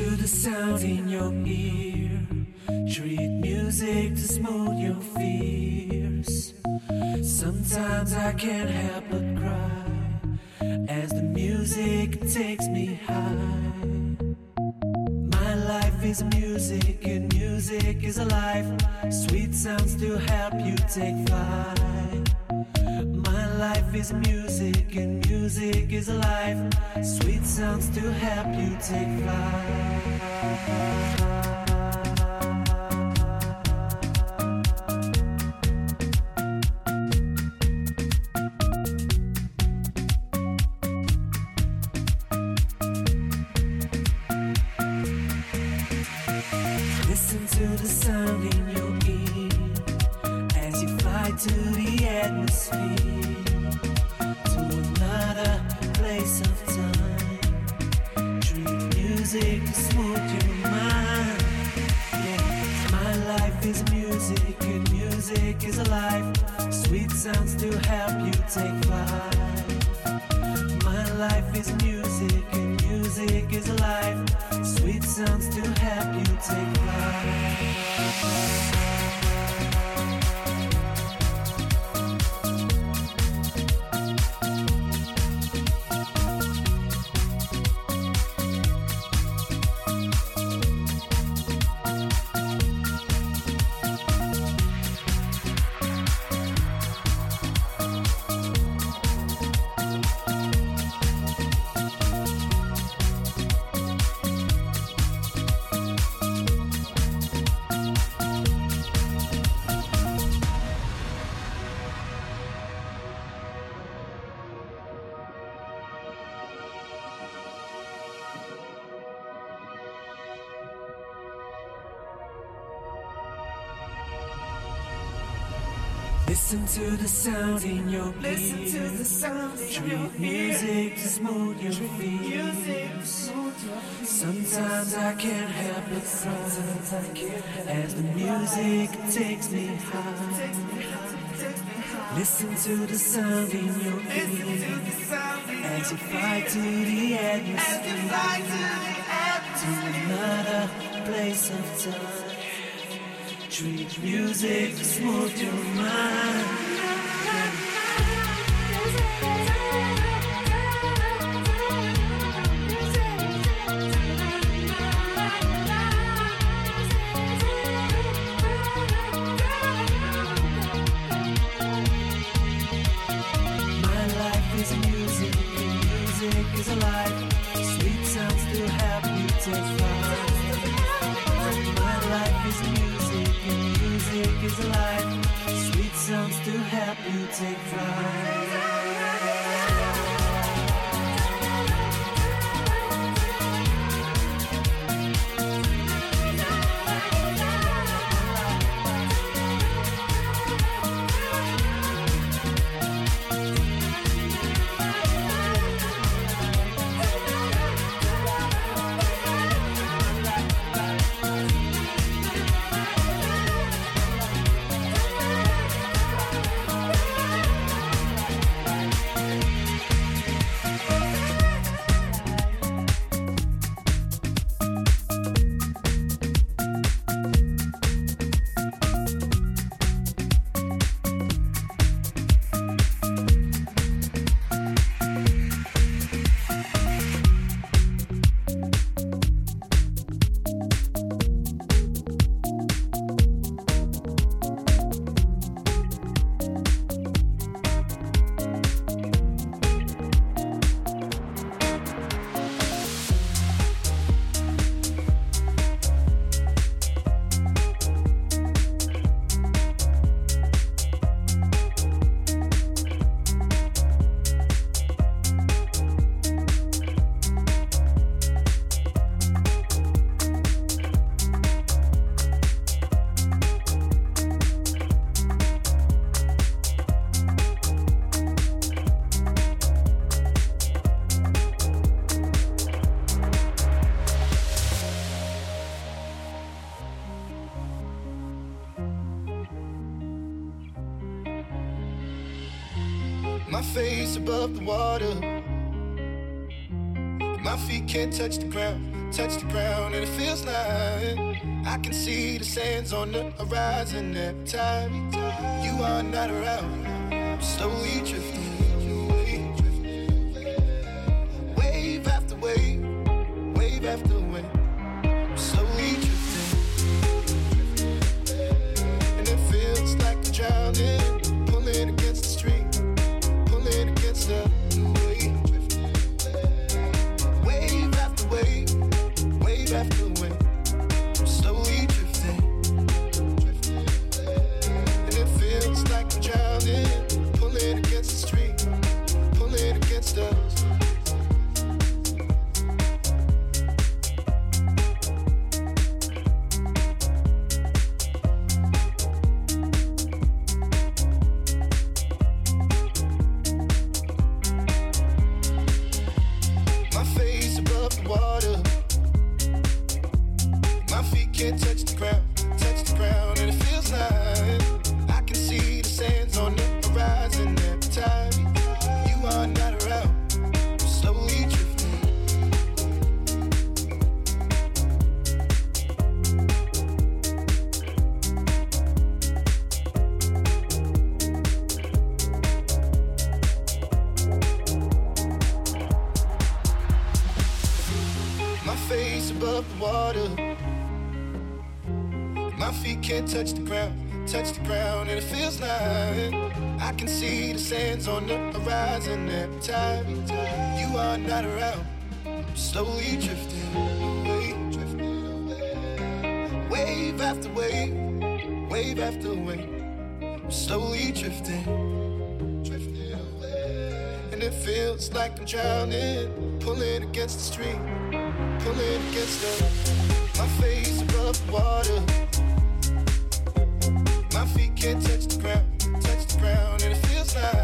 the sound in your ear. Treat music to smooth your fears. Sometimes I can't help but cry as the music takes me high. My life is music and music is alive. Sweet sounds to help you take flight. Life is music and music is life. Sweet sounds to help you take flight. Sounds to help you take flight. My life is music Listen to the sound in your Listen ear. to the sound in Treat your music to smooth your fears. Sometimes I can't help but cry as the music takes me high. Listen to the sound in your ear as you fly to the end atmosphere to another place of time. Treat music to smooth your mind. Is alive. Sweet sounds to help you take flight. Music is alive. Sweet sounds to help you take flight. Water. My feet can't touch the ground. touch the ground, and it feels like I can see the sands on the horizon every time you are not around. I'm slowly drifting My feet can't touch the ground, touch the ground, and it feels like I can see the sands on the horizon every time you are not around. I'm slowly drifting away, drifting away. Wave after wave, wave after wave. I'm slowly drifting, drifting away. And it feels like I'm drowning, pulling against the stream, pulling against the my face above water. Feet can't touch the ground, touch the ground, and it feels like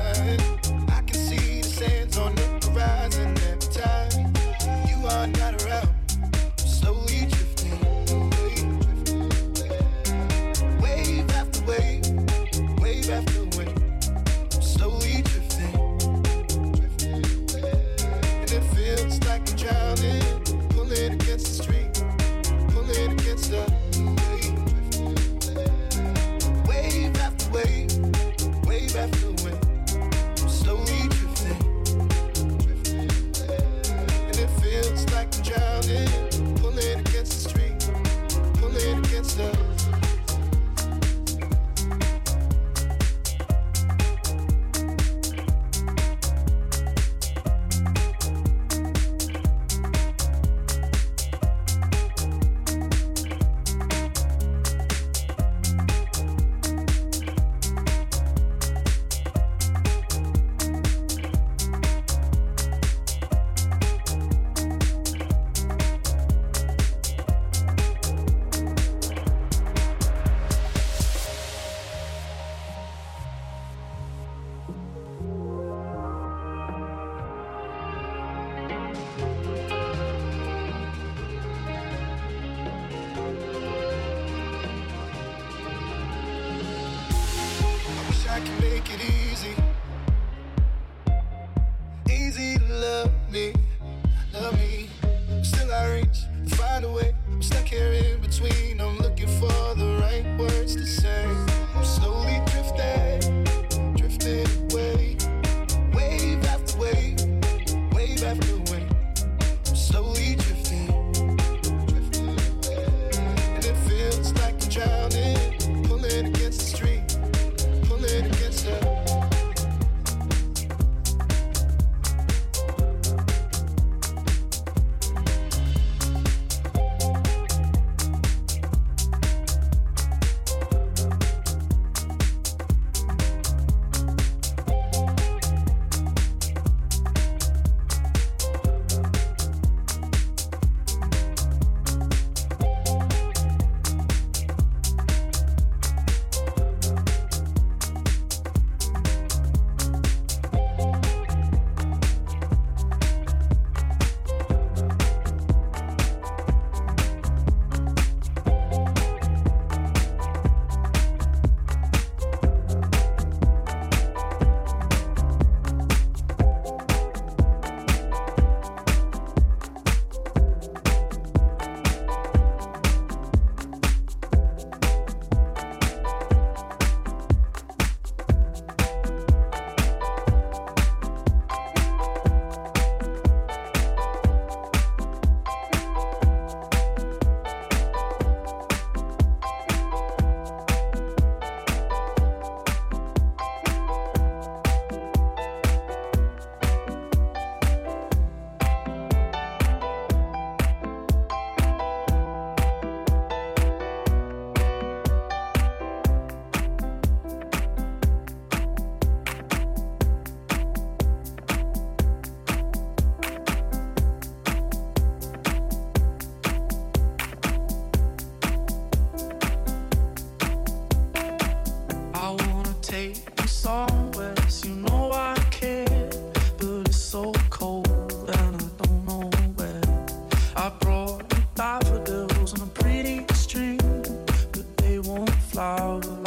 flower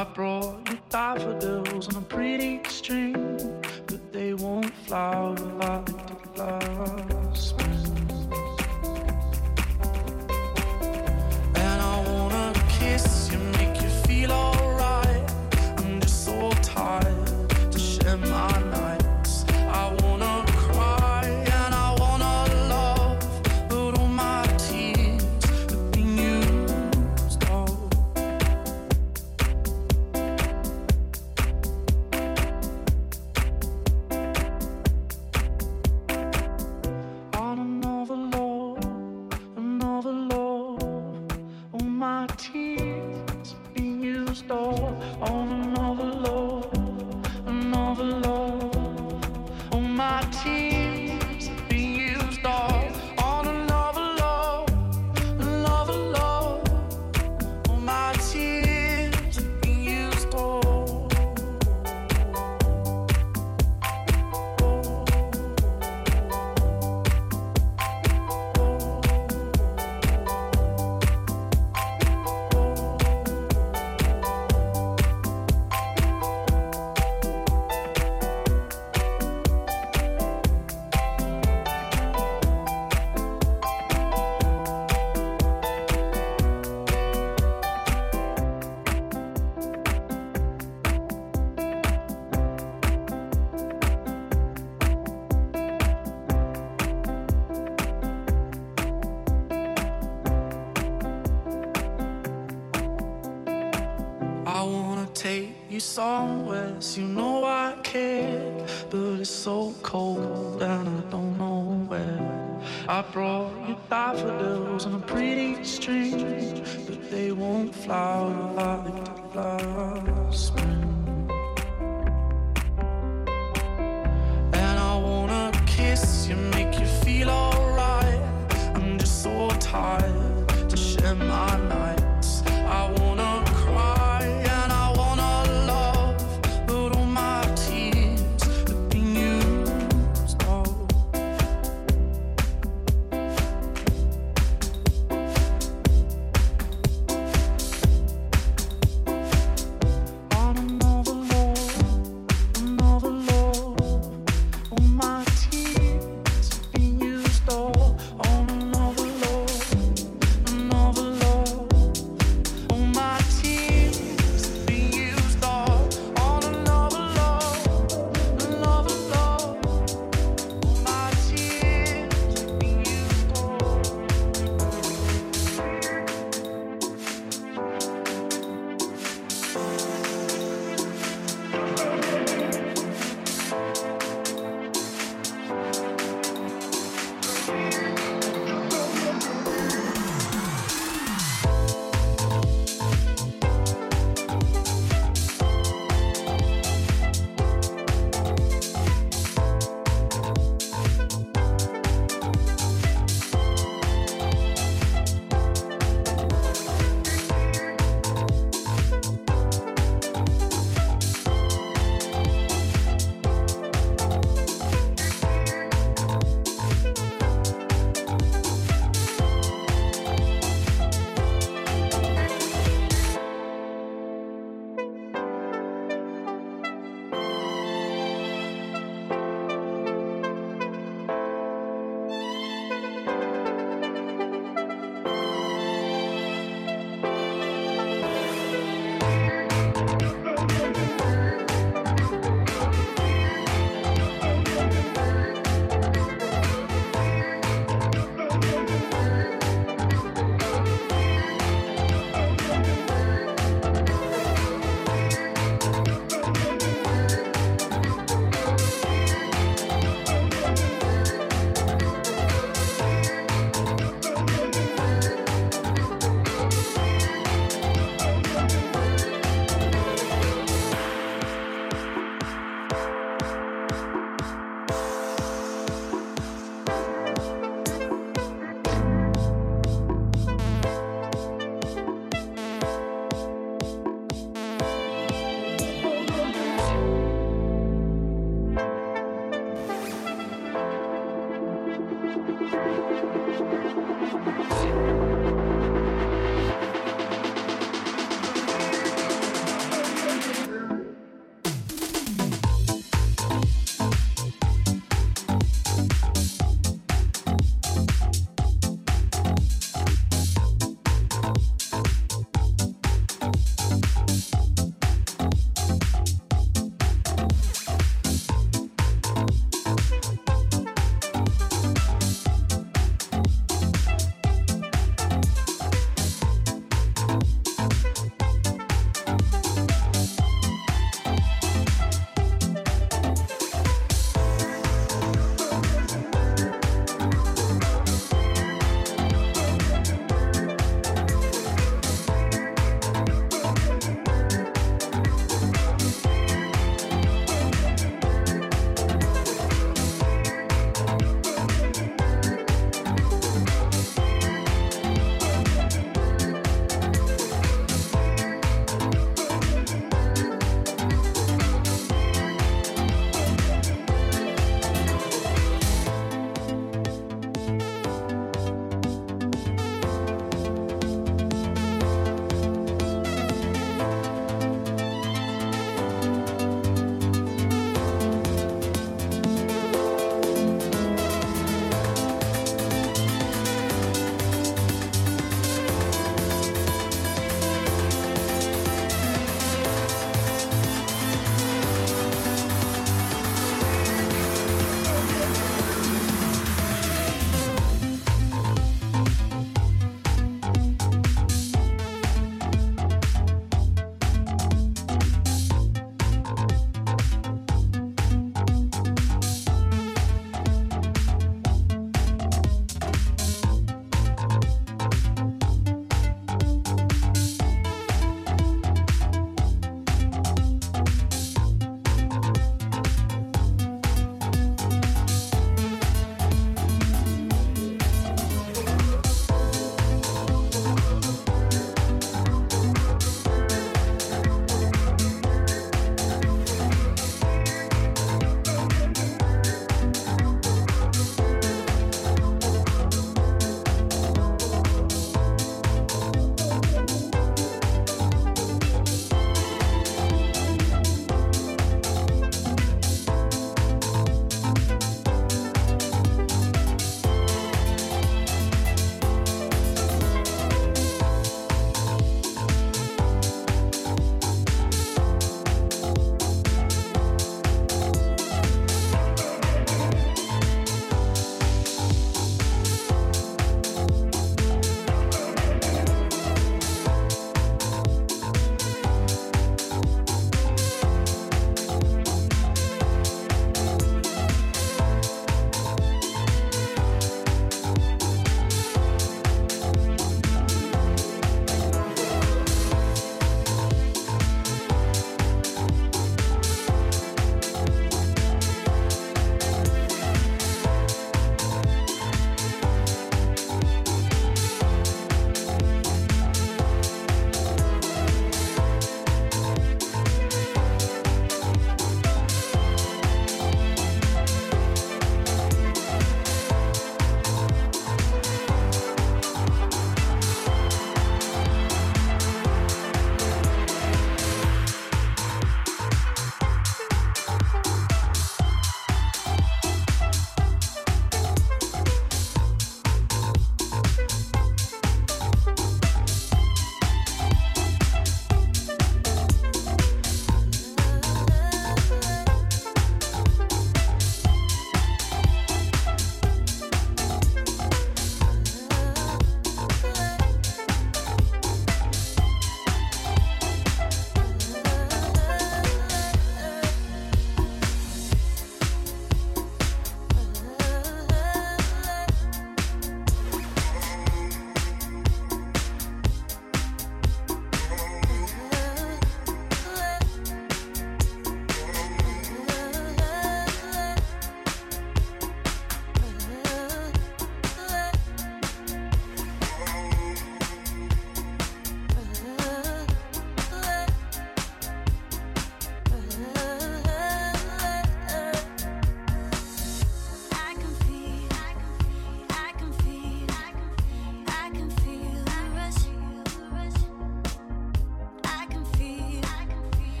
I brought you daffodils on a pretty string, but they won't flower. like